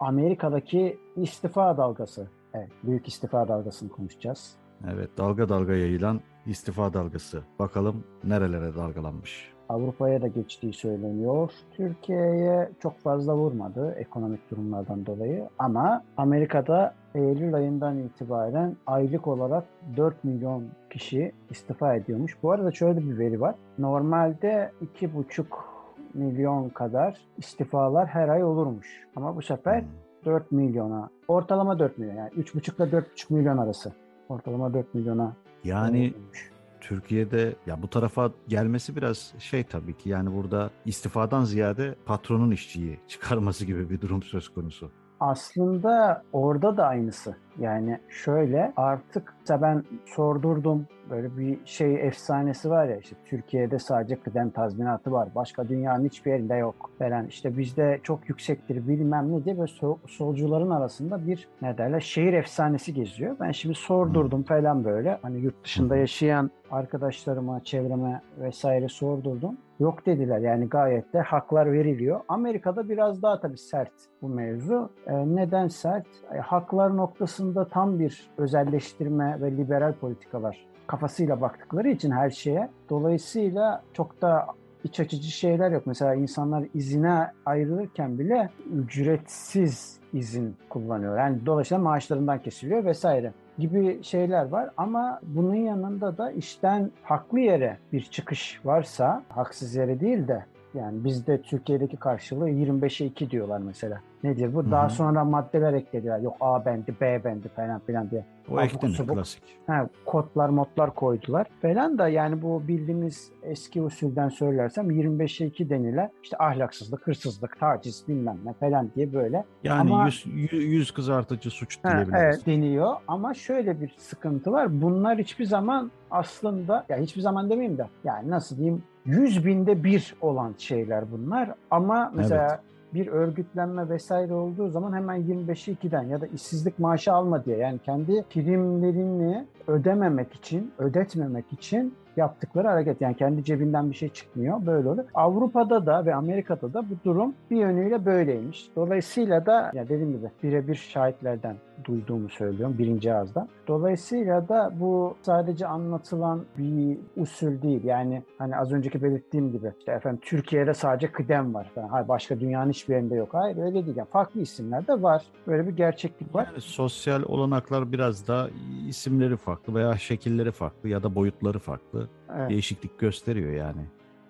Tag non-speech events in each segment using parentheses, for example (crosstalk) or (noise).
Amerika'daki istifa dalgası. Evet, büyük istifa dalgasını konuşacağız. Evet, dalga dalga yayılan istifa dalgası. Bakalım nerelere dalgalanmış. Avrupa'ya da geçtiği söyleniyor. Türkiye'ye çok fazla vurmadı ekonomik durumlardan dolayı ama Amerika'da Eylül ayından itibaren aylık olarak 4 milyon kişi istifa ediyormuş. Bu arada şöyle bir veri var. Normalde 2,5 milyon kadar istifalar her ay olurmuş. Ama bu sefer hmm. 4 milyona, ortalama 4 milyon yani 3,5 ile 4,5 milyon arası. Ortalama 4 milyona. Yani olurmuş. Türkiye'de ya bu tarafa gelmesi biraz şey tabii ki yani burada istifadan ziyade patronun işçiyi çıkarması gibi bir durum söz konusu. Aslında orada da aynısı. Yani şöyle artık ben sordurdum böyle bir şey efsanesi var ya işte Türkiye'de sadece kıdem tazminatı var. Başka dünyanın hiçbir yerinde yok falan. İşte bizde çok yüksektir bilmem ne diye böyle solcuların arasında bir ne derler şehir efsanesi geziyor. Ben şimdi sordurdum falan böyle. Hani yurt dışında yaşayan arkadaşlarıma, çevreme vesaire sordurdum. Yok dediler yani gayet de haklar veriliyor. Amerika'da biraz daha tabii sert bu mevzu. E, neden sert? E, haklar noktasında tam bir özelleştirme ve liberal politikalar kafasıyla baktıkları için her şeye. Dolayısıyla çok da iç açıcı şeyler yok. Mesela insanlar izine ayrılırken bile ücretsiz izin kullanıyor. Yani dolayısıyla maaşlarından kesiliyor vesaire gibi şeyler var ama bunun yanında da işten haklı yere bir çıkış varsa haksız yere değil de yani bizde Türkiye'deki karşılığı 25'e 2 diyorlar mesela. Nedir bu? Hı-hı. Daha sonra maddeler eklediler. Yok A bendi, B bendi falan filan diye. O eklenir klasik. He, kodlar, modlar koydular falan da yani bu bildiğimiz eski usulden söylersem 25'e 2 denilen işte ahlaksızlık, hırsızlık, taciz bilmem ne falan diye böyle. Yani ama, yüz, yüz kızartıcı suç diyebiliriz. Evet deniyor ama şöyle bir sıkıntı var. Bunlar hiçbir zaman aslında ya hiçbir zaman demeyeyim de yani nasıl diyeyim 100 binde bir olan şeyler bunlar ama mesela evet bir örgütlenme vesaire olduğu zaman hemen 25'i 2'den ya da işsizlik maaşı alma diye yani kendi primlerini ödememek için, ödetmemek için yaptıkları hareket. Yani kendi cebinden bir şey çıkmıyor. Böyle olur. Avrupa'da da ve Amerika'da da bu durum bir yönüyle böyleymiş. Dolayısıyla da ya dediğim gibi birebir şahitlerden duyduğumu söylüyorum birinci ağızdan. Dolayısıyla da bu sadece anlatılan bir usul değil. Yani hani az önceki belirttiğim gibi işte efendim Türkiye'de sadece kıdem var falan. Hayır başka dünyanın hiçbir yerinde yok. Hayır öyle değil. Yani farklı isimler de var. Böyle bir gerçeklik var. Yani sosyal olanaklar biraz da isimleri farklı veya şekilleri farklı ya da boyutları farklı. Evet. Değişiklik gösteriyor yani.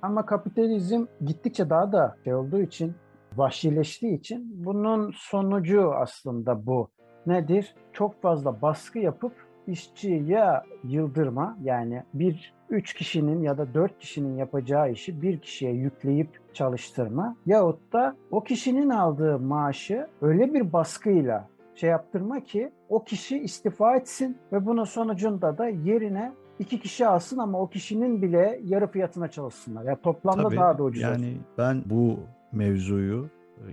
Ama kapitalizm gittikçe daha da şey olduğu için vahşileştiği için bunun sonucu aslında bu nedir? Çok fazla baskı yapıp işçi ya yıldırma yani bir üç kişinin ya da dört kişinin yapacağı işi bir kişiye yükleyip çalıştırma yahut da o kişinin aldığı maaşı öyle bir baskıyla şey yaptırma ki o kişi istifa etsin ve bunun sonucunda da yerine iki kişi alsın ama o kişinin bile yarı fiyatına çalışsınlar. Ya yani toplamda Tabii, daha da ucuz Yani olsun. ben bu mevzuyu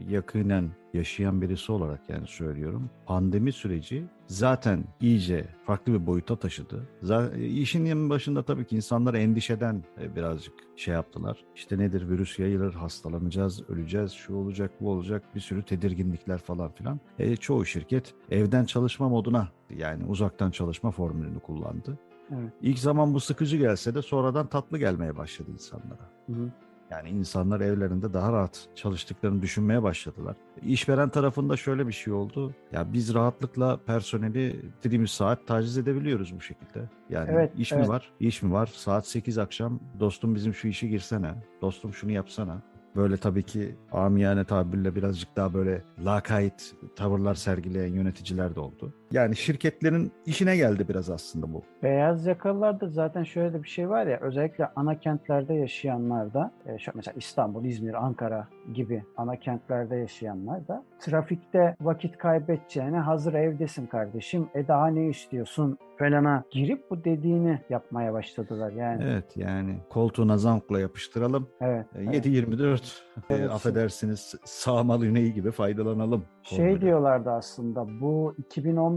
yakinen yaşayan birisi olarak yani söylüyorum. Pandemi süreci zaten iyice farklı bir boyuta taşıdı. Zaten işin başında tabii ki insanlar endişeden e, birazcık şey yaptılar. İşte nedir virüs yayılır, hastalanacağız, öleceğiz, şu olacak, bu olacak bir sürü tedirginlikler falan filan. E, çoğu şirket evden çalışma moduna yani uzaktan çalışma formülünü kullandı. Evet. İlk zaman bu sıkıcı gelse de sonradan tatlı gelmeye başladı insanlara. Hı hı. Yani insanlar evlerinde daha rahat çalıştıklarını düşünmeye başladılar. İşveren tarafında şöyle bir şey oldu. Ya biz rahatlıkla personeli dediğimiz saat taciz edebiliyoruz bu şekilde. Yani Evet, iş evet. mi var? İş mi var? Saat 8 akşam dostum bizim şu işi girsene. Dostum şunu yapsana. Böyle tabii ki amiyane tabirle birazcık daha böyle lakayt tavırlar sergileyen yöneticiler de oldu. Yani şirketlerin işine geldi biraz aslında bu. Beyaz yakalılarda zaten şöyle bir şey var ya özellikle ana kentlerde yaşayanlarda e, mesela İstanbul, İzmir, Ankara gibi ana kentlerde yaşayanlar da trafikte vakit kaybedeceğine hazır evdesin kardeşim e daha ne istiyorsun falana girip bu dediğini yapmaya başladılar yani. Evet yani koltuğuna zamkla yapıştıralım. Evet. E, evet. 7-24 e, Evet. affedersiniz sağmal ineği gibi faydalanalım. Şey diyorlardı aslında bu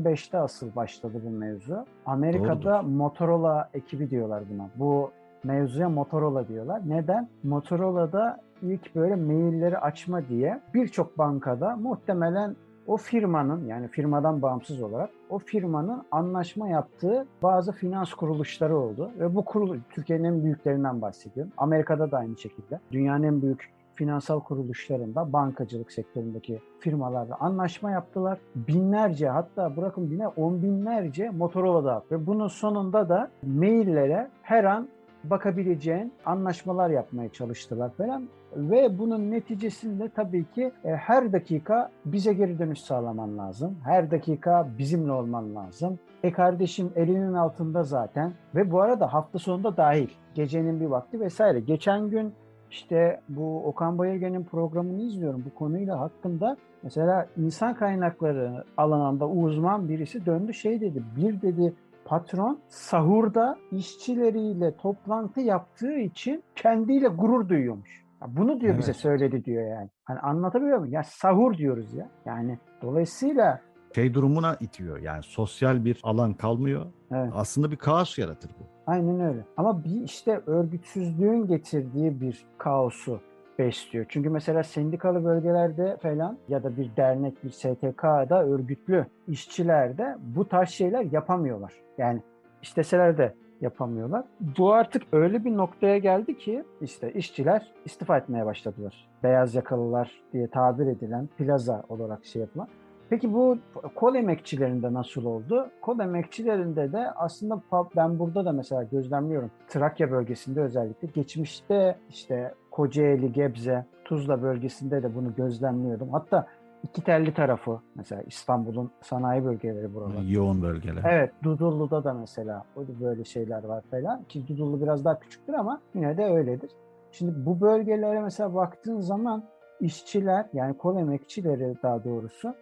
2015'te asıl başladı bu mevzu. Amerika'da Motorola ekibi diyorlar buna. Bu mevzuya Motorola diyorlar. Neden? Motorola'da ilk böyle mailleri açma diye birçok bankada muhtemelen o firmanın yani firmadan bağımsız olarak o firmanın anlaşma yaptığı bazı finans kuruluşları oldu. Ve bu kuruluş Türkiye'nin en büyüklerinden bahsediyorum. Amerika'da da aynı şekilde. Dünyanın en büyük finansal kuruluşlarında, bankacılık sektöründeki firmalarla anlaşma yaptılar. Binlerce hatta bırakın bine on binlerce Motorola dağıttı. Ve bunun sonunda da maillere her an bakabileceğin anlaşmalar yapmaya çalıştılar falan. Ve bunun neticesinde tabii ki e, her dakika bize geri dönüş sağlaman lazım. Her dakika bizimle olman lazım. E kardeşim elinin altında zaten ve bu arada hafta sonunda dahil gecenin bir vakti vesaire. Geçen gün işte bu Okan Bayülgen'in programını izliyorum bu konuyla hakkında. Mesela insan kaynakları alanında uzman birisi döndü şey dedi. Bir dedi patron sahurda işçileriyle toplantı yaptığı için kendiyle gurur duyuyormuş. Bunu diyor bize Evet. söyledi diyor yani. Hani anlatabiliyor muyum? Ya sahur diyoruz ya. Yani dolayısıyla Şey durumuna itiyor yani sosyal bir alan kalmıyor. evet. Aslında bir kaos yaratır bu. Aynen öyle. Ama bir işte örgütsüzlüğün getirdiği bir kaosu besliyor. Çünkü mesela sendikalı bölgelerde falan ya da bir dernek, bir STK'da örgütlü işçiler de bu tarz şeyler yapamıyorlar. Yani isteseler de yapamıyorlar. Bu artık öyle bir noktaya geldi ki işte işçiler istifa etmeye başladılar. Beyaz yakalılar diye tabir edilen plaza olarak şey yapılan. Peki bu kol emekçilerinde nasıl oldu? Kol emekçilerinde de aslında ben burada da mesela gözlemliyorum. Trakya bölgesinde özellikle geçmişte işte Kocaeli, Gebze, Tuzla bölgesinde de bunu gözlemliyordum. Hatta iki telli tarafı mesela İstanbul'un sanayi bölgeleri buralar. Yoğun bölgeler. Evet, Dudullu'da da mesela böyle şeyler var falan. Ki Dudullu biraz daha küçüktür ama yine de öyledir. Şimdi bu bölgelere mesela baktığın zaman işçiler yani kol emekçileri daha doğrusu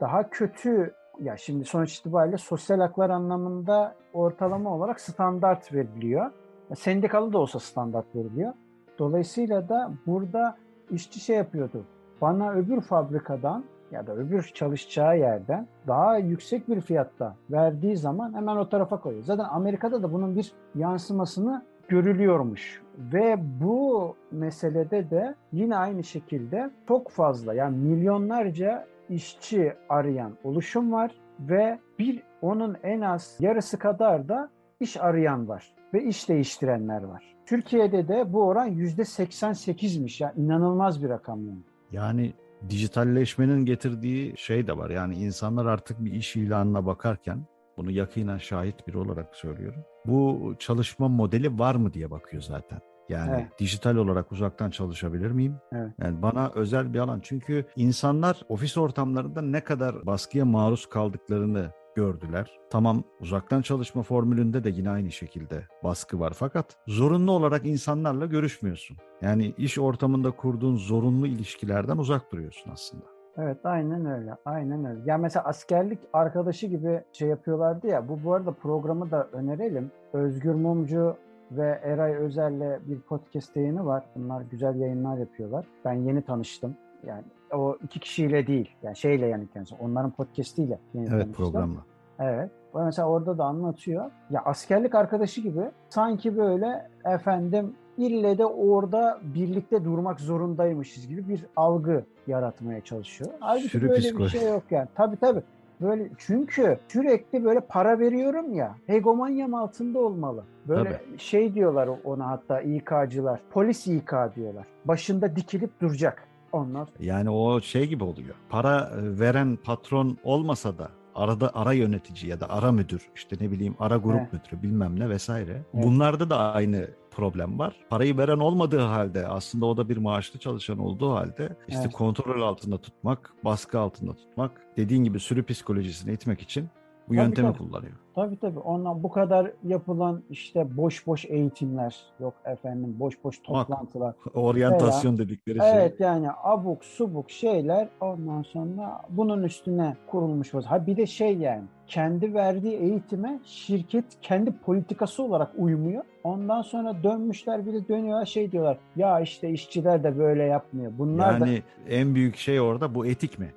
daha kötü ya şimdi sonuç itibariyle sosyal haklar anlamında ortalama olarak standart veriliyor. Sendikalı da olsa standart veriliyor. Dolayısıyla da burada işçi şey yapıyordu. Bana öbür fabrikadan ya da öbür çalışacağı yerden daha yüksek bir fiyatta verdiği zaman hemen o tarafa koyuyor. Zaten Amerika'da da bunun bir yansımasını görülüyormuş. Ve bu meselede de yine aynı şekilde çok fazla yani milyonlarca işçi arayan oluşum var ve bir onun en az yarısı kadar da iş arayan var ve iş değiştirenler var. Türkiye'de de bu oran %88'miş ya inanılmaz bir rakam yani. Yani dijitalleşmenin getirdiği şey de var. Yani insanlar artık bir iş ilanına bakarken bunu yakinen şahit biri olarak söylüyorum. Bu çalışma modeli var mı diye bakıyor zaten. Yani Evet. dijital olarak uzaktan çalışabilir miyim? Evet. Yani bana özel bir alan. Çünkü insanlar ofis ortamlarında ne kadar baskıya maruz kaldıklarını gördüler. Tamam uzaktan çalışma formülünde de yine aynı şekilde baskı var fakat zorunlu olarak insanlarla görüşmüyorsun. Yani iş ortamında kurduğun zorunlu ilişkilerden uzak duruyorsun aslında. Evet aynen öyle. Aynen öyle. Ya mesela askerlik arkadaşı gibi şey yapıyorlardı ya. Bu bu arada programı da önerelim. Özgür Mumcu ve Eray Özel'le bir podcast yayını var. Bunlar güzel yayınlar yapıyorlar. Ben yeni tanıştım. Yani o iki kişiyle değil. Yani şeyle yani kendisi. Onların podcastiyle yeni Evet tanıştım. programla. Evet. Mesela orada da anlatıyor. Ya askerlik arkadaşı gibi sanki böyle efendim ille de orada birlikte durmak zorundaymışız gibi bir algı yaratmaya çalışıyor. Halbuki Sürü böyle psikoloji. bir şey yok yani. Tabii tabii. Böyle çünkü sürekli böyle para veriyorum ya. Hegemonyam altında olmalı. Böyle şey diyorlar ona hatta İK'cılar. Polis İK diyorlar. Başında dikilip duracak. Onlar Yani o şey gibi oluyor. Para e, veren patron olmasa da arada ara yönetici ya da ara müdür işte ne bileyim ara grup Evet. müdürü bilmem ne vesaire. Evet. Bunlarda da aynı problem var. Parayı veren olmadığı halde aslında o da bir maaşlı çalışan olduğu halde işte Evet. kontrol altında tutmak, baskı altında tutmak, dediğin gibi sürü psikolojisini itmek için bu Tabii, yöntemi tabii. kullanıyor. Tabii tabii. Ondan bu kadar yapılan işte boş boş eğitimler, yok efendim boş boş toplantılar. Oryantasyon dedikleri şey. Evet yani abuk subuk şeyler ondan sonra bunun üstüne kurulmuş. vaz- Ha bir de şey yani kendi verdiği eğitime şirket kendi politikası olarak uymuyor. Ondan sonra dönmüşler bir de dönüyorlar şey diyorlar. Ya işte işçiler de böyle yapmıyor. Bunlar da Yani en büyük şey orada bu etik mi?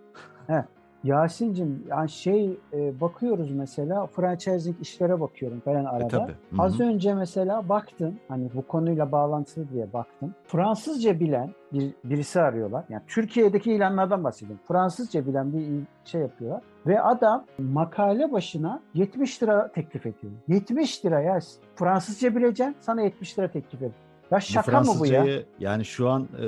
Yasin'cim yani şey e, bakıyoruz mesela franchising işlere bakıyorum falan arada. E, tabii. Hı Az önce mesela baktım hani bu konuyla bağlantılı diye baktım. Fransızca bilen bir birisi arıyorlar. Yani Türkiye'deki ilanlardan bahsediyorum. Fransızca bilen bir şey yapıyorlar. Ve adam makale başına 70 lira teklif ediyor. 70 lira ya. Fransızca bileceksin sana 70 lira teklif ediyor. Ya şaka mı bu ya? Yani şu an e,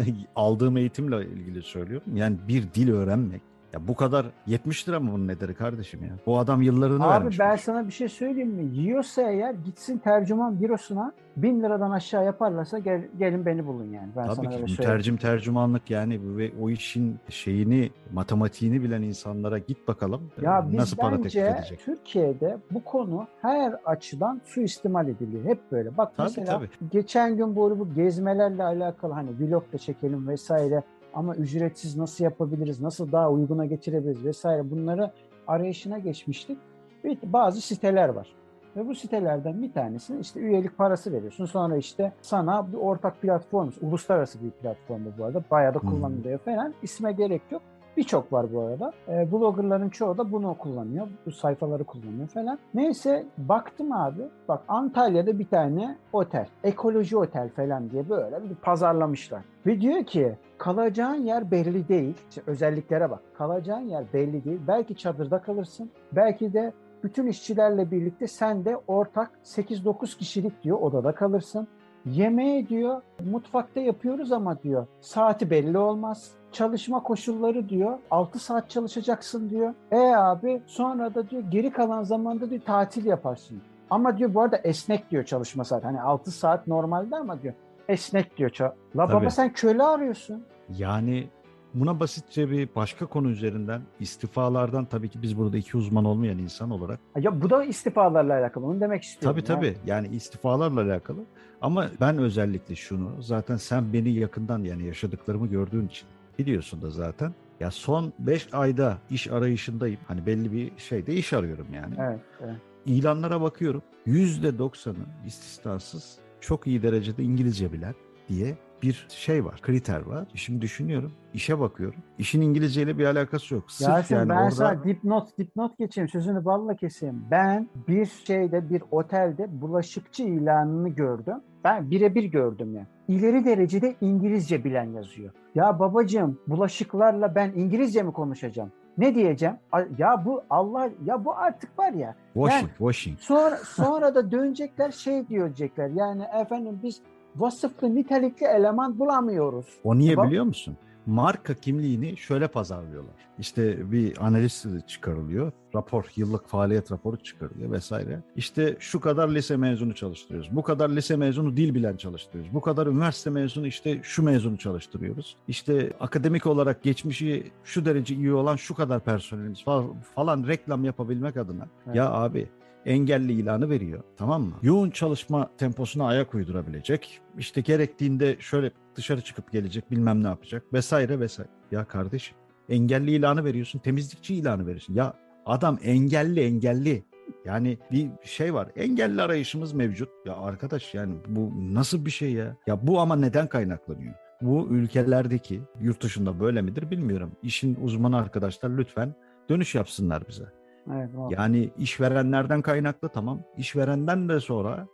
(laughs) aldığım eğitimle ilgili söylüyorum. Yani bir dil öğrenmek. Ya bu kadar 70 lira mı bunun nedeni kardeşim ya? Bu adam yıllarını Abi vermiş. ben bu işe. sana bir şey söyleyeyim mi? Yiyorsa eğer gitsin tercüman bürosuna bin liradan aşağı yaparlarsa gel, gelin beni bulun yani. Ben Tabii sana ki öyle mütercim tercümanlık yani ve o işin şeyini matematiğini bilen insanlara git bakalım Ya biz nasıl para teklif edecek. Türkiye'de bu konu her açıdan suistimal ediliyor. Hep böyle. Bak Tabii, mesela tabii. geçen gün bu, bu gezmelerle alakalı hani vlog da çekelim vesaire ama ücretsiz nasıl yapabiliriz, nasıl daha uyguna getirebiliriz vesaire bunları arayışına geçmiştik. Bir, bazı siteler var. Ve bu sitelerden bir tanesinin işte üyelik parası veriyorsun. Sonra işte sana bir ortak platform, uluslararası bir platform bu arada. Bayağı da kullanılıyor falan. İsme gerek yok. Birçok var bu arada. E, bloggerların çoğu da bunu kullanıyor. Bu sayfaları kullanıyor falan. Neyse baktım abi. Bak Antalya'da bir tane otel. Ekoloji otel falan diye böyle bir pazarlamışlar. Ve diyor ki kalacağın yer belli değil. İşte özelliklere bak. Kalacağın yer belli değil. Belki çadırda kalırsın. Belki de bütün işçilerle birlikte sen de ortak 8-9 kişilik diyor odada kalırsın. Yemeği diyor mutfakta yapıyoruz ama diyor saati belli olmaz. Çalışma koşulları diyor 6 saat çalışacaksın diyor. E abi sonra da diyor geri kalan zamanda diyor tatil yaparsın. Ama diyor bu arada esnek diyor çalışma saat. Hani 6 saat normalde ama diyor esnek diyor. La baba Tabii. sen köle arıyorsun. Yani buna basitçe bir başka konu üzerinden istifalardan tabii ki biz burada iki uzman olmayan insan olarak Ya bu da istifalarla alakalı. Onu demek istiyorum. Tabii tabii. Yani istifalarla alakalı. Ama ben özellikle şunu zaten sen beni yakından yani yaşadıklarımı gördüğün için biliyorsun da zaten. Ya son 5 ayda iş arayışındayım. Hani belli bir şeyde iş arıyorum yani. Evet, evet. İlanlara bakıyorum. %90'ı istisnasız çok iyi derecede İngilizce bilen diye bir şey var, kriter var. Şimdi düşünüyorum, işe bakıyorum. İşin İngilizce ile bir alakası yok. Sırf Yasin yani ben orada sana dipnot dipnot geçeyim sözünü balla keseyim. Ben bir şeyde bir otelde bulaşıkçı ilanını gördüm. Ben birebir gördüm ya. İleri derecede İngilizce bilen yazıyor. Ya babacığım bulaşıklarla ben İngilizce mi konuşacağım? Ne diyeceğim? Ya bu Allah ya bu artık var ya. washing, washing. Sonra (laughs) sonra da dönecekler şey diyecekler. Yani efendim biz vasıflı nitelikli eleman bulamıyoruz. O niye Tamam. biliyor musun? Marka kimliğini şöyle pazarlıyorlar. İşte bir analiz çıkarılıyor. Rapor, yıllık faaliyet raporu çıkarılıyor vesaire. İşte şu kadar lise mezunu çalıştırıyoruz. Bu kadar lise mezunu dil bilen çalıştırıyoruz. Bu kadar üniversite mezunu işte şu mezunu çalıştırıyoruz. İşte akademik olarak geçmişi şu derece iyi olan şu kadar personelimiz falan, falan reklam yapabilmek adına. Evet. Ya abi engelli ilanı veriyor. Tamam mı? Yoğun çalışma temposuna ayak uydurabilecek. İşte gerektiğinde şöyle dışarı çıkıp gelecek bilmem ne yapacak vesaire vesaire. Ya kardeşim engelli ilanı veriyorsun temizlikçi ilanı veriyorsun. Ya adam engelli engelli. Yani bir şey var. Engelli arayışımız mevcut. Ya arkadaş yani bu nasıl bir şey ya? Ya bu ama neden kaynaklanıyor? Bu ülkelerdeki yurt dışında böyle midir bilmiyorum. İşin uzmanı arkadaşlar lütfen dönüş yapsınlar bize. Evet, o. Yani işverenlerden kaynaklı tamam. İşverenden de sonra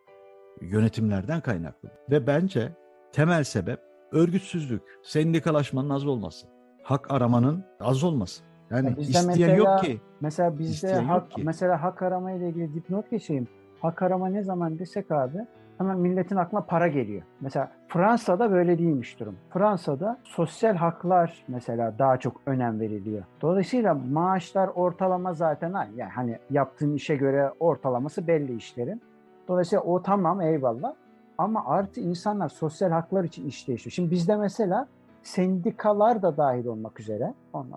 yönetimlerden kaynaklı. Ve bence temel sebep örgütsüzlük, sendikalaşmanın az olması, hak aramanın az olması. Yani Ya isteyen mesela- yok ki. Mesela bizde hak, mesela hak arama ile ilgili dipnot geçeyim. Hak arama ne zaman desek abi hemen milletin aklına para geliyor. Mesela Fransa'da böyle değilmiş durum. Fransa'da sosyal haklar mesela daha çok önem veriliyor. Dolayısıyla maaşlar ortalama zaten aynı. Yani hani yaptığın işe göre ortalaması belli işlerin. Dolayısıyla o tamam eyvallah. Ama artı insanlar sosyal haklar için iş değişiyor. Şimdi bizde mesela sendikalar da dahil olmak üzere.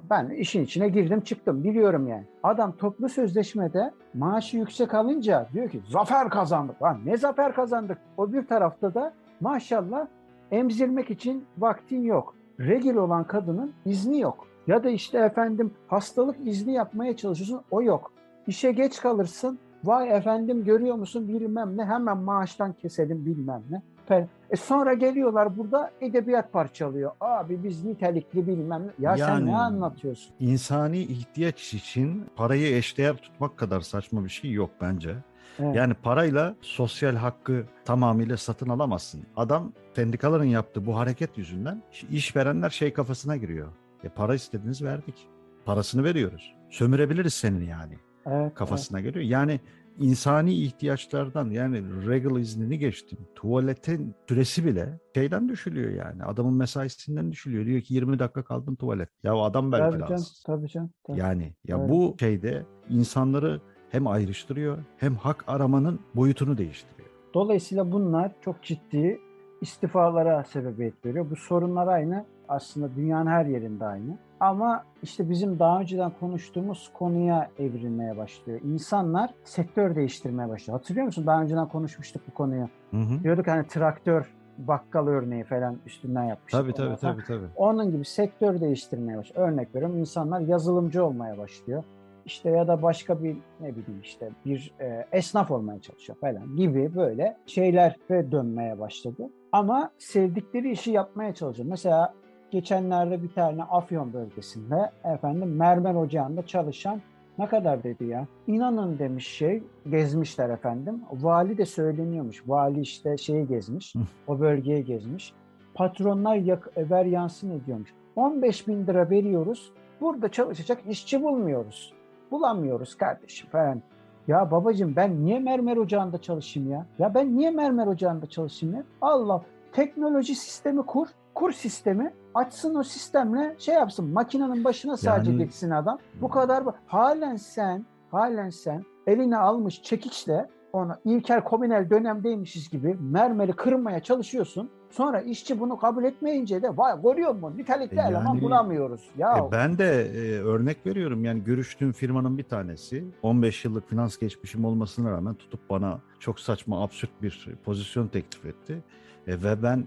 Ben işin içine girdim çıktım biliyorum yani. Adam toplu sözleşmede maaşı yüksek alınca diyor ki zafer kazandık. Lan ne zafer kazandık? O bir tarafta da maşallah emzirmek için vaktin yok. Regil olan kadının izni yok. Ya da işte efendim hastalık izni yapmaya çalışıyorsun o yok. İşe geç kalırsın. Vay efendim görüyor musun bilmem ne hemen maaştan keselim bilmem ne. Fe- E sonra geliyorlar burada edebiyat parçalıyor. Abi biz nitelikli bilmem ne. Ya sen Yani- ne anlatıyorsun? İnsani ihtiyaç için parayı eşdeğer tutmak kadar saçma bir şey yok bence. Evet. Yani parayla sosyal hakkı tamamıyla satın alamazsın. Adam sendikaların yaptığı bu hareket yüzünden işverenler şey kafasına giriyor. E para istediniz verdik. Parasını veriyoruz. Sömürebiliriz senin yani evet, kafasına geliyor. Yani insani ihtiyaçlardan yani regal iznini geçtim. Tuvaletin süresi bile şeyden düşülüyor yani. Adamın mesaisinden düşülüyor. Diyor ki 20 dakika kaldım tuvalet. Ya o adam belki Tabii canım, rahatsız. tabii canım. tabii. Yani ya Evet. bu şeyde insanları hem ayrıştırıyor hem hak aramanın boyutunu değiştiriyor. Dolayısıyla bunlar çok ciddi istifalara sebebiyet veriyor. Bu sorunlar aynı. Aslında dünyanın her yerinde aynı. Ama işte bizim daha önceden konuştuğumuz konuya evrilmeye başlıyor. İnsanlar sektör değiştirmeye başlıyor. Hatırlıyor musun? Daha önceden konuşmuştuk bu konuyu. Hı hı. Diyorduk hani traktör, bakkal örneği falan üstünden yapmıştık. Tabii tabii tabii tabii. Onun gibi sektör değiştirmeye başlıyor. Örnek veriyorum insanlar yazılımcı olmaya başlıyor. İşte ya da başka bir ne bileyim işte bir e, esnaf olmaya çalışıyor falan gibi böyle şeylere dönmeye başladı. Ama sevdikleri işi yapmaya çalışıyor. Mesela geçenlerde bir tane Afyon bölgesinde efendim mermer ocağında çalışan ne kadar dedi ya? İnanın demiş şey gezmişler efendim. Vali de söyleniyormuş. Vali işte şeyi gezmiş. O bölgeye gezmiş. Patronlar yak, ver yansın ediyormuş. 15 bin lira veriyoruz. Burada çalışacak işçi bulmuyoruz. Bulamıyoruz kardeşim falan. Ya babacığım ben niye mermer ocağında çalışayım ya? Ya ben niye mermer ocağında çalışayım ya? Allah teknoloji sistemi kur. Kur sistemi. Açsın o sistemle şey yapsın. Makinenin başına sadece Yani- geçsin adam. Bu kadar. bu- Halen sen, halen sen eline almış çekiçle ona İlker Komünel dönemdeymişiz gibi mermeri kırmaya çalışıyorsun. Sonra işçi bunu kabul etmeyince de vay görüyor musun? Nitelikli E eleman yani- bulamıyoruz. Ya E ben de e, örnek veriyorum yani görüştüğüm firmanın bir tanesi 15 yıllık finans geçmişim olmasına rağmen tutup bana çok saçma absürt bir pozisyon teklif etti. E, ve ben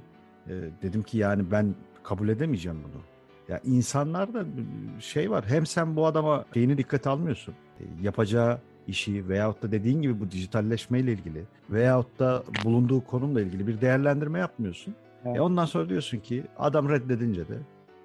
e, dedim ki yani ben kabul edemeyeceğim bunu. Ya insanlarda şey var hem sen bu adama şeyini dikkate almıyorsun. E, yapacağı işi veyahut da dediğin gibi bu dijitalleşmeyle ilgili veyahut da bulunduğu konumla ilgili bir değerlendirme yapmıyorsun. Evet. E ondan sonra diyorsun ki adam reddedince de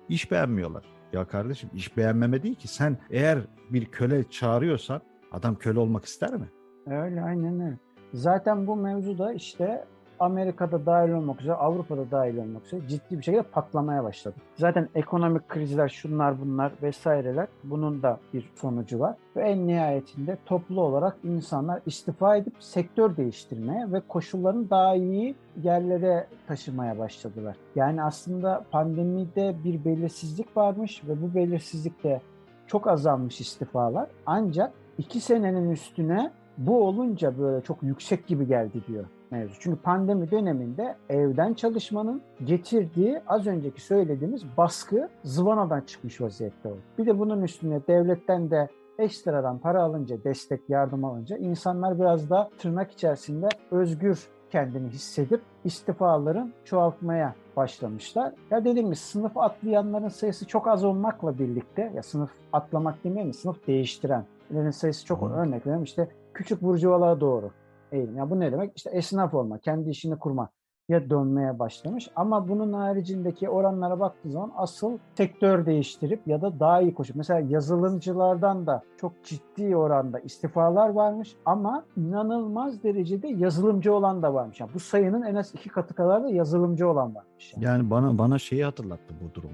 iş beğenmiyorlar. Ya kardeşim iş beğenmeme değil ki sen eğer bir köle çağırıyorsan adam köle olmak ister mi? Öyle aynen öyle. Zaten bu mevzu da işte Amerika'da dahil olmak üzere, Avrupa'da dahil olmak üzere ciddi bir şekilde patlamaya başladı. Zaten ekonomik krizler, şunlar bunlar vesaireler bunun da bir sonucu var. Ve en nihayetinde toplu olarak insanlar istifa edip sektör değiştirmeye ve koşullarını daha iyi yerlere taşımaya başladılar. Yani aslında pandemide bir belirsizlik varmış ve bu belirsizlikte çok azalmış istifalar. Ancak iki senenin üstüne bu olunca böyle çok yüksek gibi geldi diyor mevzu. Çünkü pandemi döneminde evden çalışmanın getirdiği az önceki söylediğimiz baskı zıvanadan çıkmış vaziyette oldu. Bir de bunun üstüne devletten de ekstradan para alınca, destek, yardım alınca insanlar biraz da tırnak içerisinde özgür kendini hissedip istifaların çoğaltmaya başlamışlar. Ya dediğim gibi sınıf atlayanların sayısı çok az olmakla birlikte ya sınıf atlamak demeyeyim mi sınıf değiştirenlerin sayısı çok Hı. örnek veriyorum işte küçük burjuvalara doğru eğilim. Ya bu ne demek? İşte esnaf olma, kendi işini kurma ya dönmeye başlamış. Ama bunun haricindeki oranlara baktığı zaman asıl sektör değiştirip ya da daha iyi koşup. Mesela yazılımcılardan da çok ciddi oranda istifalar varmış ama inanılmaz derecede yazılımcı olan da varmış. Yani bu sayının en az iki katı kadar da yazılımcı olan varmış. Yani. Yani bana bana şeyi hatırlattı bu durum.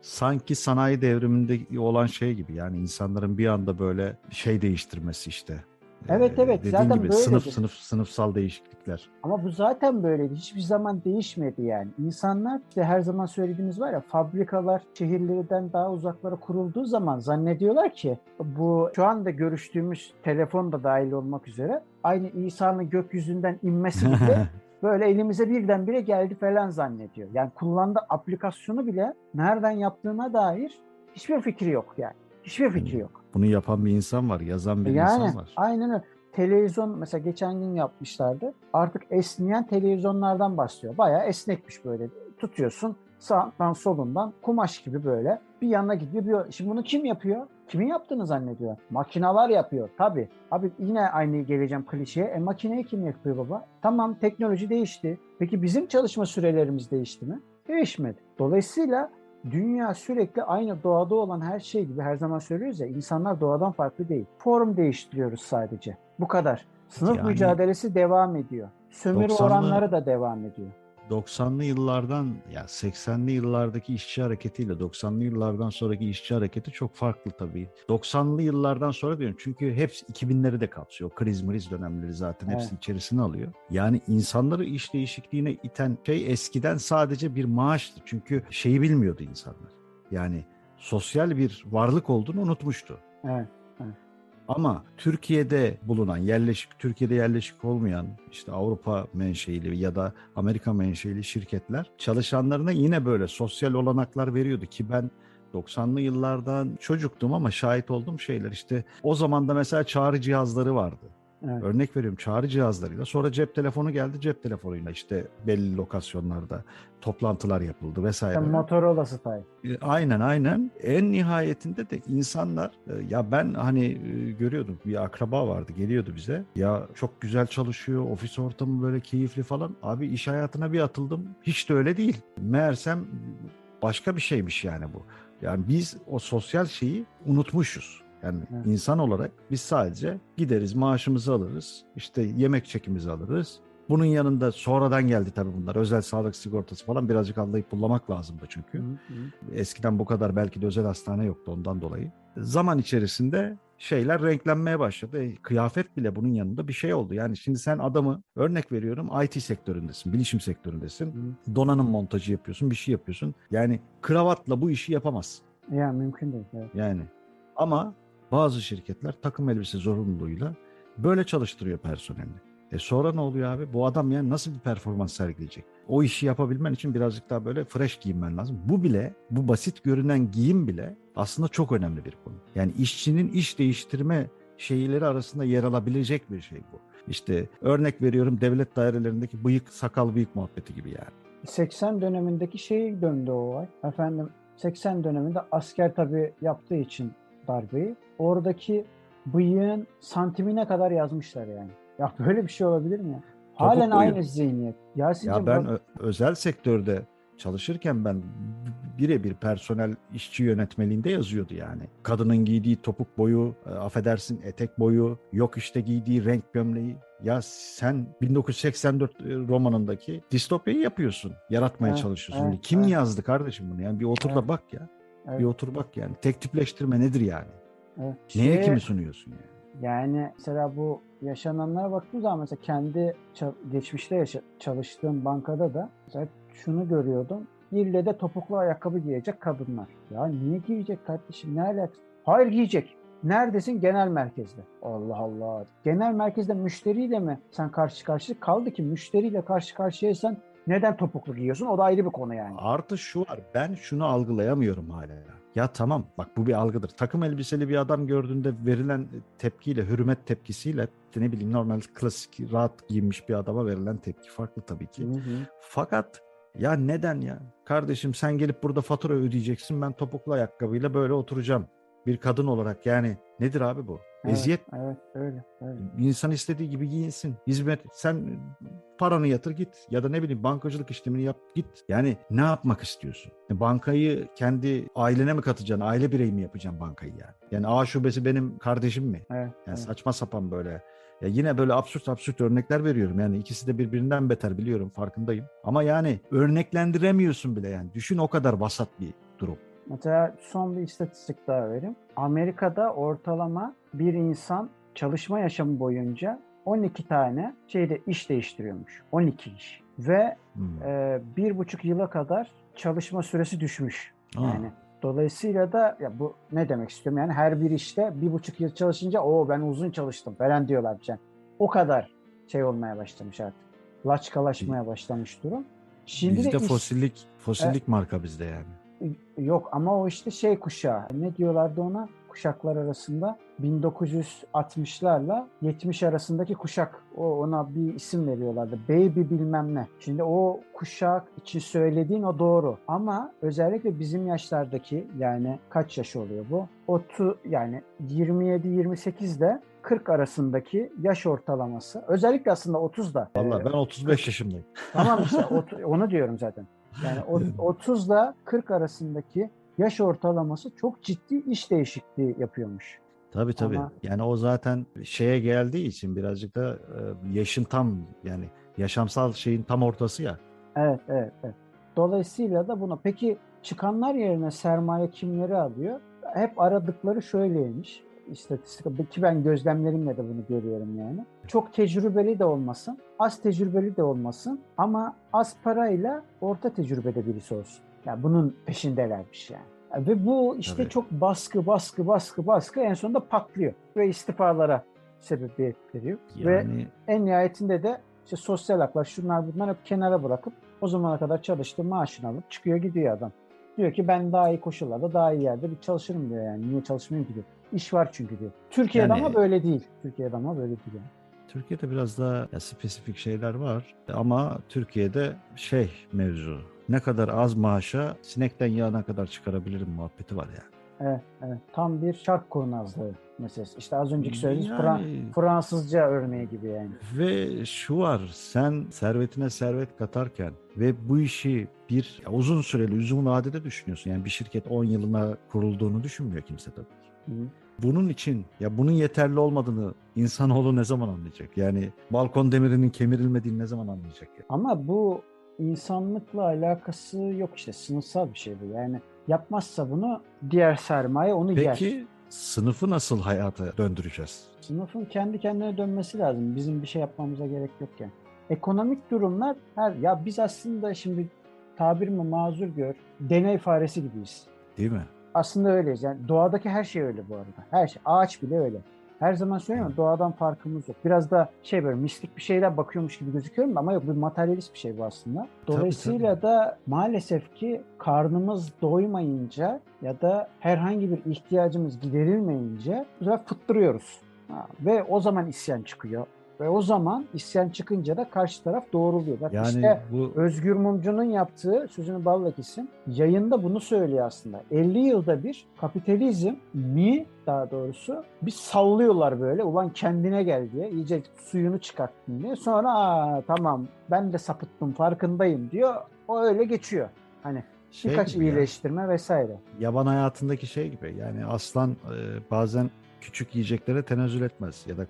sanki sanayi devriminde olan şey gibi yani insanların bir anda böyle şey değiştirmesi işte. Evet, Ee, evet, dediğin zaten gibi sınıf böyledir. sınıf sınıfsal değişiklikler. Ama bu zaten böyleydi. Hiçbir zaman değişmedi yani. İnsanlar işte her zaman söylediğimiz var ya fabrikalar şehirlerden daha uzaklara kurulduğu zaman zannediyorlar ki bu şu anda görüştüğümüz telefon da dahil olmak üzere aynı İsa'nın gökyüzünden inmesi gibi (laughs) böyle elimize birdenbire geldi falan zannediyor. Yani kullandığı aplikasyonu bile nereden yaptığına dair hiçbir fikri yok yani. Hiçbir fikri yok. Bunu yapan bir insan var, yazan bir Yani insan var. aynen öyle. Televizyon mesela geçen gün yapmışlardı. Artık esneyen televizyonlardan başlıyor. Bayağı esnekmiş böyle. Tutuyorsun sağdan solundan kumaş gibi böyle bir yana gidiyor. Bir... Şimdi bunu kim yapıyor? Kimin yaptığını zannediyor. Makineler yapıyor tabii. Abi yine aynı geleceğim klişeye. E makineyi kim yapıyor baba? Tamam teknoloji değişti. Peki bizim çalışma sürelerimiz değişti mi? Değişmedi. Dolayısıyla dünya sürekli aynı doğada olan her şey gibi her zaman söylüyoruz ya insanlar doğadan farklı değil. Form değiştiriyoruz sadece. Bu kadar. Sınıf Yani- mücadelesi devam ediyor. Sömürü 90'lı oranları da devam ediyor. 90'lı yıllardan ya 80'li yıllardaki işçi hareketiyle 90'lı yıllardan sonraki işçi hareketi çok farklı tabii. 90'lı yıllardan sonra diyorum çünkü hepsi 2000'leri de kapsıyor. Kriz mriz dönemleri zaten hepsi Evet. içerisine alıyor. Yani insanları iş değişikliğine iten şey eskiden sadece bir maaştı. Çünkü şeyi bilmiyordu insanlar. Yani sosyal bir varlık olduğunu unutmuştu. Evet. Ama Türkiye'de bulunan yerleşik, Türkiye'de yerleşik olmayan işte Avrupa menşeili ya da Amerika menşeili şirketler çalışanlarına yine böyle sosyal olanaklar veriyordu ki ben 90'lı yıllardan çocuktum ama şahit olduğum şeyler işte o zaman da mesela çağrı cihazları vardı. Evet. Örnek veriyorum çağrı cihazlarıyla sonra cep telefonu geldi cep telefonuyla işte belli lokasyonlarda toplantılar yapıldı vesaire. Sen Motorola style. Aynen aynen. En nihayetinde de insanlar e, ya ben hani e, görüyordum bir akraba vardı geliyordu bize. Ya çok güzel çalışıyor ofis ortamı böyle keyifli falan. Abi iş hayatına bir atıldım hiç de öyle değil. Meğersem başka bir şeymiş yani bu. Yani biz o sosyal şeyi unutmuşuz. Yani Evet. insan olarak biz sadece gideriz maaşımızı alırız işte yemek çekimizi alırız. Bunun yanında sonradan geldi tabii bunlar. Özel sağlık sigortası falan birazcık anlayıp bullamak lazımdı çünkü. Hı hı. Eskiden bu kadar belki de özel hastane yoktu ondan dolayı. Zaman içerisinde şeyler renklenmeye başladı. E, kıyafet bile bunun yanında bir şey oldu. Yani şimdi sen adamı örnek veriyorum IT sektöründesin, bilişim sektöründesin. Hı. Donanım montajı yapıyorsun, bir şey yapıyorsun. Yani kravatla bu işi yapamazsın. Ya mümkün değil. Evet. Yani ama bazı şirketler takım elbise zorunluluğuyla böyle çalıştırıyor personelini. E sonra ne oluyor abi? Bu adam yani nasıl bir performans sergileyecek? O işi yapabilmen için birazcık daha böyle fresh giyinmen lazım. Bu bile, bu basit görünen giyim bile aslında çok önemli bir konu. Yani işçinin iş değiştirme şeyleri arasında yer alabilecek bir şey bu. İşte örnek veriyorum devlet dairelerindeki bıyık sakal bıyık muhabbeti gibi yani. 80 dönemindeki şey döndü o olay. Efendim 80 döneminde asker tabii yaptığı için darbeyi. Oradaki bıyığın santimine kadar yazmışlar yani. Ya böyle bir şey olabilir mi ya? Halen Topuk aynı zihniyet. Yasin'cim Ya ben bak- özel sektörde çalışırken ben birebir personel işçi yönetmeliğinde yazıyordu yani. Kadının giydiği topuk boyu, e, affedersin etek boyu, yok işte giydiği renk gömleği. Ya sen 1984 e, romanındaki distopyayı yapıyorsun, yaratmaya Evet, çalışıyorsun. evet, Kim evet. yazdı kardeşim bunu? Yani bir otur da Evet. bak ya. Evet, Bir otur bak yani. Tek tipleştirme nedir yani? Evet. Neye Şeye- kimi sunuyorsun yani? Yani mesela bu yaşananlara baktığım zaman mesela kendi geçmişte yaşa- çalıştığım bankada da mesela şunu görüyordum. İlle de topuklu ayakkabı giyecek kadınlar. Ya niye giyecek kardeşim? Ne alakası? Hayır giyecek. Neredesin? Genel merkezde. Allah Allah. Genel merkezde müşteriyle mi sen karşı karşıya kaldı ki müşteriyle karşı karşıyaysan neden topuklu giyiyorsun? O da ayrı bir konu yani. Artı şu var. Ben şunu algılayamıyorum hala. Ya tamam bak bu bir algıdır. Takım elbiseli bir adam gördüğünde verilen tepkiyle, hürmet tepkisiyle ne bileyim normal klasik rahat giyinmiş bir adama verilen tepki farklı tabii ki. Hı hı. Fakat ya neden ya? Kardeşim sen gelip burada fatura ödeyeceksin. Ben topuklu ayakkabıyla böyle oturacağım. Bir kadın olarak yani nedir abi bu? Evet, Eziyet. Evet, öyle, öyle. İnsan istediği gibi giyinsin. Hizmet sen paranı yatır git ya da ne bileyim bankacılık işlemini yap git. Yani ne yapmak istiyorsun? E, Bankayı kendi ailene mi katacaksın? Aile bireyi mi yapacaksın bankayı yani? Yani A şubesi benim kardeşim mi? Evet, Yani evet. saçma sapan böyle. Ya yine böyle absürt absürt örnekler veriyorum. Yani ikisi de birbirinden beter biliyorum farkındayım. Ama yani örneklendiremiyorsun bile yani. Düşün o kadar vasat bir durum. Mesela son bir istatistik daha vereyim. Amerika'da ortalama bir insan çalışma yaşamı boyunca 12 tane şeyde iş değiştiriyormuş. 12 iş. Ve Hmm. e, bir buçuk yıla kadar çalışma süresi düşmüş. Aa, Yani dolayısıyla da ya bu ne demek istiyorum yani her bir işte bir buçuk yıl çalışınca o ben uzun çalıştım falan diyorlar yani. O kadar şey olmaya başlamış artık. Laçkalaşmaya başlamış durum. Şimdi bizde de iş- fosillik fosillik marka bizde yani. Yok ama o işte şey kuşağı. Ne diyorlardı ona? Kuşaklar arasında 1960'larla 70 arasındaki kuşak. O ona bir isim veriyorlardı. Baby bilmem ne. Şimdi o kuşak için söylediğin o doğru. Ama özellikle bizim yaşlardaki yani kaç yaş oluyor bu? Otu yani 27-28 ile 40 arasındaki yaş ortalaması. Özellikle aslında 30'da. Vallahi Ee, ben 35 yaşındayım. Tamam işte (laughs) onu diyorum zaten. Yani (laughs) o- 30 ile 40 arasındaki yaş ortalaması çok ciddi iş değişikliği yapıyormuş. Tabii tabii. Ama- Yani o zaten şeye geldiği için birazcık da e, yaşın tam yani yaşamsal şeyin tam ortası ya. Evet, evet, evet. Dolayısıyla da buna peki çıkanlar yerine sermaye kimleri alıyor? Hep aradıkları şöyleymiş. İstatistik ki ben gözlemlerimle de bunu görüyorum yani. Çok tecrübeli de olmasın, az tecrübeli de olmasın ama az parayla orta tecrübede birisi olsun. Yani bunun peşindelermiş yani. Ve bu işte Tabii. çok baskı, baskı, baskı, baskı en sonunda patlıyor ve istifalara sebebiyet veriyor. Ve Yani en nihayetinde de işte sosyal haklar şunlar bunlar hep kenara bırakıp o zamana kadar çalıştığı maaşını alıp çıkıyor gidiyor adam. Diyor ki ben daha iyi koşullarda daha iyi yerde bir çalışırım diyor yani. Niye çalışmayayım ki diyor. İş var çünkü diyor. Türkiye'de Yani- ama böyle değil. Türkiye'de ama böyle değil yani. Türkiye'de biraz daha ya, spesifik şeyler var ama Türkiye'de şey mevzu ne kadar az maaşa sinekten yağına kadar çıkarabilirim muhabbeti var yani. Evet, evet. Tam bir şark kurnazlığı meselesi. İşte az önceki söylediğimiz Yani- Fra- Fransızca örneği gibi yani. Ve şu var, sen servetine servet katarken ve bu işi bir uzun süreli, uzun vadede düşünüyorsun. Yani bir şirket 10 yılına kurulduğunu düşünmüyor kimse tabii. Bunun için ya bunun yeterli olmadığını insanoğlu ne zaman anlayacak? Yani balkon demirinin kemirilmediğini ne zaman anlayacak? ya? Ama bu insanlıkla alakası yok işte. Sınıfsal bir şey bu. Yani yapmazsa bunu diğer sermaye onu yer. Peki sınıfı nasıl hayata döndüreceğiz? Sınıfın kendi kendine dönmesi lazım. Bizim bir şey yapmamıza gerek yokken. Ekonomik durumlar her ya biz aslında şimdi tabirimi mazur gör deney faresi gibiyiz. Değil mi? Aslında öyleyiz. Yani doğadaki her şey öyle bu arada. Her şey. Ağaç bile öyle. Her zaman söylüyorum doğadan farkımız yok. Biraz da şey böyle mistik bir şeyler bakıyormuş gibi gözüküyorum ama yok bir materyalist bir şey bu aslında. Dolayısıyla da maalesef ki karnımız doymayınca ya da herhangi bir ihtiyacımız giderilmeyince bu sefer fıttırıyoruz. Ha, ve o zaman isyan çıkıyor. Ve o zaman isyan çıkınca da karşı taraf doğruluyor. Bak Yani işte bu Özgür Mumcu'nun yaptığı sözünü balla kesin yayında bunu söylüyor aslında. 50 yılda bir kapitalizm mi daha doğrusu bir sallıyorlar böyle ulan kendine gel diye iyice suyunu çıkarttın diye. Sonra Aa, tamam ben de sapıttım farkındayım diyor. O öyle geçiyor. Hani şey birkaç gibi ya, iyileştirme vesaire. yaban hayatındaki şey gibi yani aslan e, bazen küçük yiyeceklere tenezzül etmez ya da e,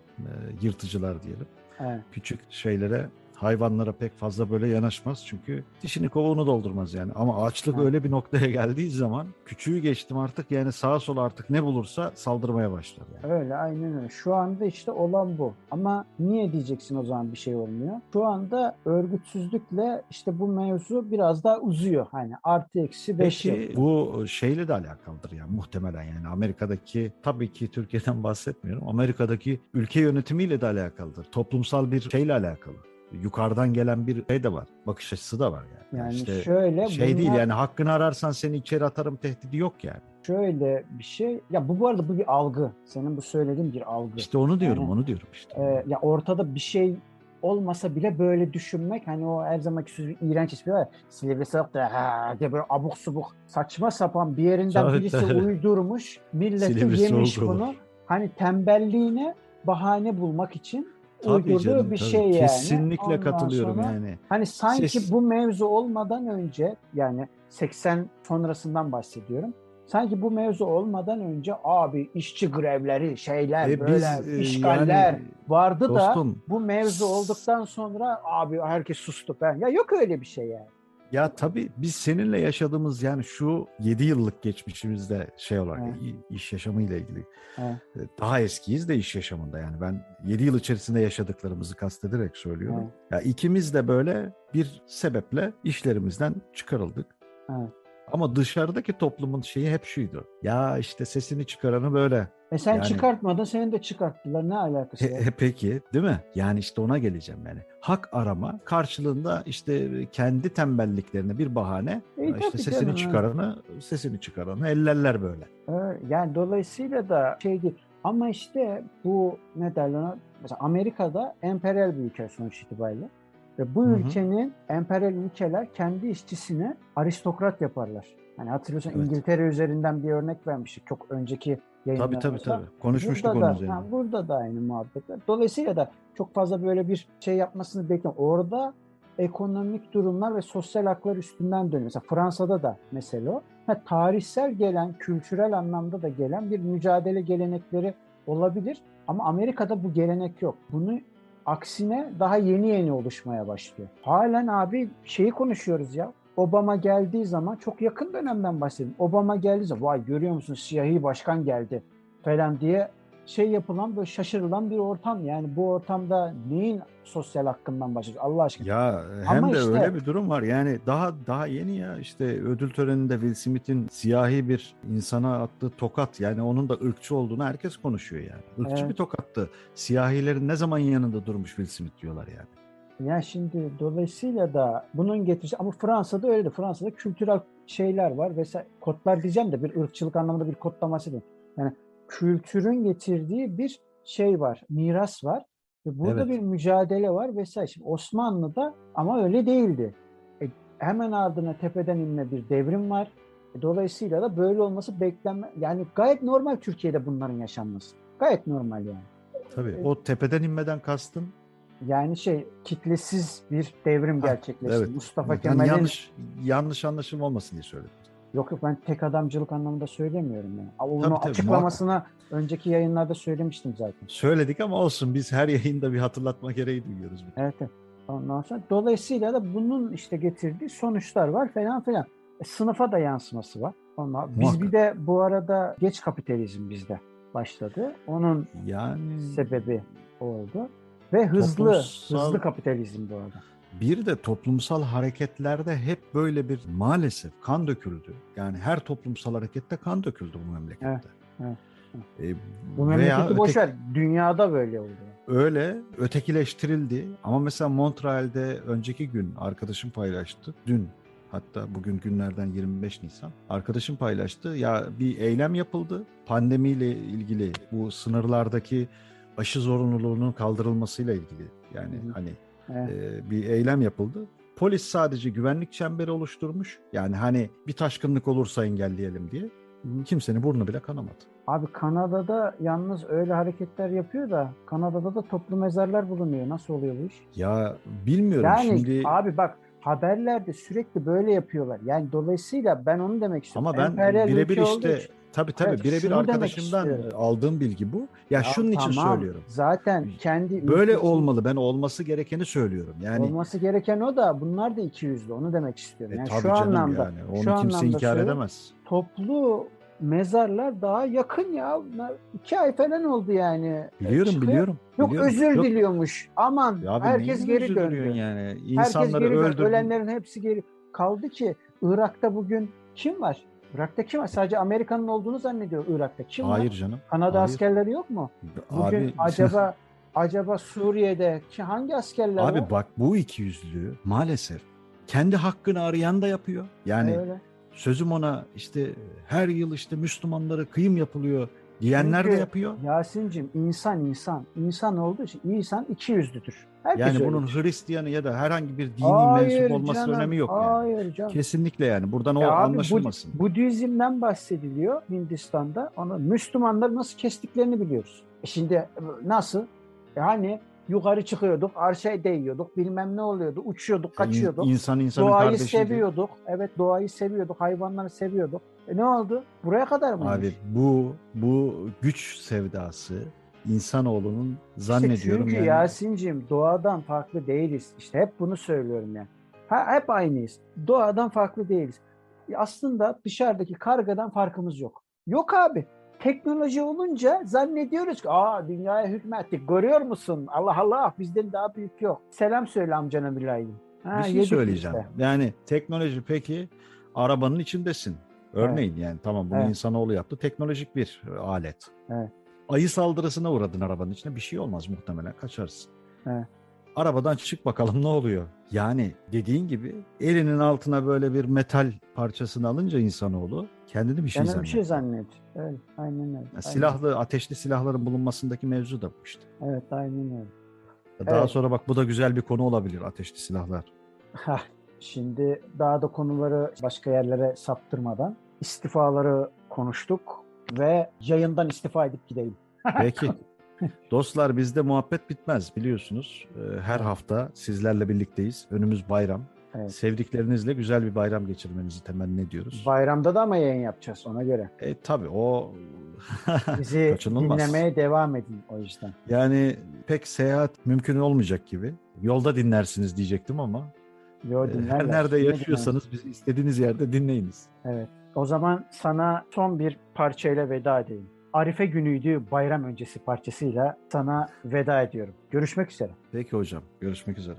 yırtıcılar diyelim. Evet. küçük şeylere hayvanlara pek fazla böyle yanaşmaz çünkü dişini kovuğunu doldurmaz yani ama açlık Ha. öyle bir noktaya geldiği zaman küçüğü geçtim artık yani sağa sola artık ne bulursa saldırmaya başlar yani. Öyle aynen öyle. Şu anda işte olan bu. Ama niye diyeceksin o zaman bir şey olmuyor? Şu anda örgütsüzlükle işte bu mevzu biraz daha uzuyor. Hani artı eksi 5 yıl. Peki bu şeyle de alakalıdır yani muhtemelen yani Amerika'daki tabii ki Türkiye'den bahsetmiyorum. Amerika'daki ülke yönetimiyle de alakalıdır. Toplumsal bir şeyle alakalı. Yukarıdan gelen bir şey de var. Bakış açısı da var yani. Yani işte şöyle şey değil bunlar- yani hakkını ararsan seni içeri atarım tehdidi yok yani. şöyle bir şey. Ya bu bu arada bu bir algı. Senin bu söylediğin bir algı. İşte onu diyorum, Yani, onu diyorum işte. Ee, ya ortada bir şey olmasa bile böyle düşünmek hani o her zamanki sözü iğrenç espri var ya Silivri Sıvak da ha diye böyle abuk subuk saçma sapan bir yerinden birisi uydurmuş milleti yemiş soğuk olur. bunu hani tembelliğine bahane bulmak için Tabii uydurduğu canım, bir tabii. şey yani. Kesinlikle Ondan katılıyorum sonra yani. Hani sanki Ses- bu mevzu olmadan önce yani 80 sonrasından bahsediyorum. Sanki bu mevzu olmadan önce abi işçi grevleri, şeyler, E böyle biz, e, işgaller yani vardı da Dostum bu mevzu olduktan sonra abi herkes sustu ben. Ya yok öyle bir şey yani. Ya tabii biz seninle yaşadığımız yani şu 7 yıllık geçmişimizde şey olarak Evet. iş yaşamıyla ilgili Evet. e, daha eskiyiz de iş yaşamında yani ben 7 yıl içerisinde yaşadıklarımızı kastederek söylüyorum. Evet. Ya ikimiz de böyle bir sebeple işlerimizden çıkarıldık. Evet. Ama dışarıdaki toplumun şeyi hep şuydu. Ya işte sesini çıkaranı böyle. E sen Yani- çıkartmadın, seni de çıkarttılar. Ne alakası He- var? he- peki değil mi? Yani işte ona geleceğim yani. Hak arama karşılığında işte kendi tembelliklerine bir bahane E, işte tabii sesini canım, çıkaranı sesini çıkaranı ellerler böyle. Evet, Yani dolayısıyla da şey değil. Ama işte bu ne derler ona? Mesela Amerika'da emperyal bir ülke sonuç itibariyle. Ve bu Hı hı. ülkenin emperyal ülkeler kendi işçisini aristokrat yaparlar. Hani hatırlıyorsan Evet. İngiltere üzerinden bir örnek vermiştik çok önceki Tabii tabii tabii. Konuşmuştuk burada onun da, üzerine. ha, burada da aynı muhabbetler. Dolayısıyla da çok fazla böyle bir şey yapmasını bekliyorum. Orada ekonomik durumlar ve sosyal haklar üstünden dönüyor. Mesela Fransa'da da mesela o. Ha, tarihsel gelen, kültürel anlamda da gelen bir mücadele gelenekleri olabilir. Ama Amerika'da bu gelenek yok. Bunu aksine daha yeni yeni oluşmaya başlıyor. Halen abi şeyi konuşuyoruz ya. Obama geldiği zaman çok yakın dönemden bahsedelim. Obama geldiği zaman vay görüyor musun siyahi başkan geldi falan diye şey yapılan böyle şaşırılan bir ortam. Yani bu ortamda neyin sosyal hakkından bahsediyoruz Allah aşkına. Ya hem Ama de işte- öyle bir durum var. Yani daha daha yeni ya işte ödül töreninde Will Smith'in siyahi bir insana attığı tokat yani onun da ırkçı olduğunu herkes konuşuyor yani. Irkçı Evet. bir tokattı. Siyahilerin ne zaman yanında durmuş Will Smith diyorlar yani. Ya şimdi dolayısıyla da bunun getirisi ama Fransa'da öyle de Fransa'da kültürel şeyler var vesaire kodlar diyeceğim de bir ırkçılık anlamında bir kodlaması değil. Yani kültürün getirdiği bir şey var, miras var ve burada Evet. bir mücadele var vesaire. Şimdi Osmanlı'da ama öyle değildi. E, hemen ardına tepeden inme bir devrim var. E, dolayısıyla da böyle olması beklenme yani gayet normal Türkiye'de bunların yaşanması. Gayet normal yani. Tabii Evet. o tepeden inmeden kastın Yani şey kitlesiz bir devrim Ha, gerçekleşti. evet. Mustafa Yani Kemal'in yanlış yanlış anlaşılma olmasın diye söyledim. yok yok ben tek adamcılık anlamında söylemiyorum yani. Ama Onu Tabii, tabii, açıklamasını önceki yayınlarda söylemiştim zaten. Söyledik ama olsun biz her yayında bir hatırlatma gereği duyuyoruz. Evet, evet. Ondan sonra dolayısıyla da bunun işte getirdiği sonuçlar var falan filan. E, sınıfa da yansıması var. Ama biz Muhakkak. bir de bu arada geç kapitalizm bizde başladı. Onun Yani sebebi oldu. Ve hızlı, Toplumsal- hızlı kapitalizm bu arada. Bir de toplumsal hareketlerde hep böyle bir maalesef kan döküldü. Yani her toplumsal harekette kan döküldü bu memlekette. Evet, evet, Ee, Bu memleketi öteki- ver. Dünyada böyle oldu. Öyle ötekileştirildi. Ama mesela Montreal'de önceki gün arkadaşım paylaştı. Dün hatta bugün günlerden 25 Nisan. Arkadaşım paylaştı. Ya bir eylem yapıldı. Pandemiyle ilgili bu sınırlardaki aşı zorunluluğunun kaldırılmasıyla ilgili. Yani Hı hani Evet. e, bir eylem yapıldı. Polis sadece güvenlik çemberi oluşturmuş. Yani hani bir taşkınlık olursa engelleyelim diye. Kimsenin burnu bile kanamadı. Abi Kanada'da yalnız öyle hareketler yapıyor da Kanada'da da toplu mezarlar bulunuyor. Nasıl oluyor bu iş? Ya bilmiyorum Yani şimdi abi bak haberlerde sürekli böyle yapıyorlar. Yani dolayısıyla ben onu demek istiyorum. ama ben Emperyal birebir işte için- tabii tabii Evet, birebir arkadaşımdan aldığım bilgi bu. Ya, Ya şunun için tamam, söylüyorum. Zaten kendi Böyle ülkesi- olmalı. Ben olması gerekeni söylüyorum. Yani olması gereken o da bunlar da iki yüzlü. Onu demek istiyorum. e, Yani tabii şu canım anlamda yani. şu Onu kimse anlamda inkar edemez. toplu mezarlar daha yakın ya. Bunlar iki ay falan oldu yani. Biliyorum Çıkıyor. biliyorum. Yok biliyorum. özür Yok, diliyormuş. Aman ya abi herkes geri döndü. Yani Herkes insanları geri döndü. öldürdün. Ölenlerin hepsi geri. Kaldı ki Irak'ta bugün kim var? Irak'ta kim var? Sadece Amerika'nın olduğunu zannediyor Irak'ta. Kim Hayır var? canım. Kanada hayır. askerleri yok mu? Bugün Abi acaba (laughs) acaba Suriye'de ki hangi askerler Abi var? bak bu iki yüzlülüğü maalesef kendi hakkını arayan da yapıyor. Yani Öyle. Sözüm ona işte her yıl işte Müslümanlara kıyım yapılıyor diyenler de Çünkü yapıyor. Yasin'cim insan insan. insan olduğu için insan iki yüzlüdür. Herkes Yani bunun Hristiyanı ya da herhangi bir dini Hayır mensup olması canım, önemi yok yani. Hayır canım. Kesinlikle yani buradan o abi, anlaşılmasın. Bud- Budizm'den bahsediliyor Hindistan'da. Onu Müslümanlar nasıl kestiklerini biliyoruz. E şimdi e, nasıl? Yukarı çıkıyorduk, arşa değiyorduk, bilmem ne oluyordu, uçuyorduk, kaçıyorduk. İnsan insanın Doğayı kardeşiydi. seviyorduk. Evet doğayı seviyorduk, hayvanları seviyorduk. E ne oldu? Buraya kadar mı? Abi bu bu güç sevdası insanoğlunun zannediyorum çünkü yani. Yasin'cim doğadan farklı değiliz. İşte hep bunu söylüyorum yani. Ha, hep aynıyız. Doğadan farklı değiliz. Aslında dışarıdaki kargadan farkımız yok. Yok abi. Teknoloji olunca zannediyoruz ki aa dünyaya hükmettik. Görüyor musun? Allah Allah bizden daha büyük yok. Selam söyle amcana mülayim. Ha, bir şey söyleyeceğim. işte. Yani teknoloji peki arabanın içindesin. Örneğin yani tamam bunu Evet. insanoğlu yaptı. Teknolojik bir e, alet. Evet. Ayı saldırısına uğradın arabanın içine bir şey olmaz muhtemelen kaçarsın. Evet. Arabadan çık bakalım ne oluyor? Yani dediğin gibi elinin altına böyle bir metal parçasını alınca insanoğlu kendini bir şey Yani bir zannediyor. şey zannet. Evet, aynen öyle. Ya Aynen. silahlı, ateşli silahların bulunmasındaki mevzu da bu işte. Evet, aynen öyle. Daha Evet. sonra bak bu da güzel bir konu olabilir ateşli silahlar. Şimdi daha da konuları başka yerlere saptırmadan istifaları konuştuk ve yayından istifa edip gidelim. Peki. (laughs) Dostlar bizde muhabbet bitmez biliyorsunuz. Ee, Her hafta sizlerle birlikteyiz. Önümüz bayram. Evet. Sevdiklerinizle güzel bir bayram geçirmenizi temenni ediyoruz. Bayramda da ama yayın yapacağız ona göre. E tabii o (laughs) Bizi dinlemeye devam edin o yüzden. yani pek seyahat mümkün olmayacak gibi. Yolda dinlersiniz diyecektim ama Yo, e, dinlerler. her (laughs) nerede Yine yaşıyorsanız bizi istediğiniz yerde dinleyiniz. Evet. O zaman sana son bir parçayla veda edeyim. Arife günüydü bayram öncesi parçasıyla sana veda ediyorum. Görüşmek üzere. Peki hocam görüşmek üzere.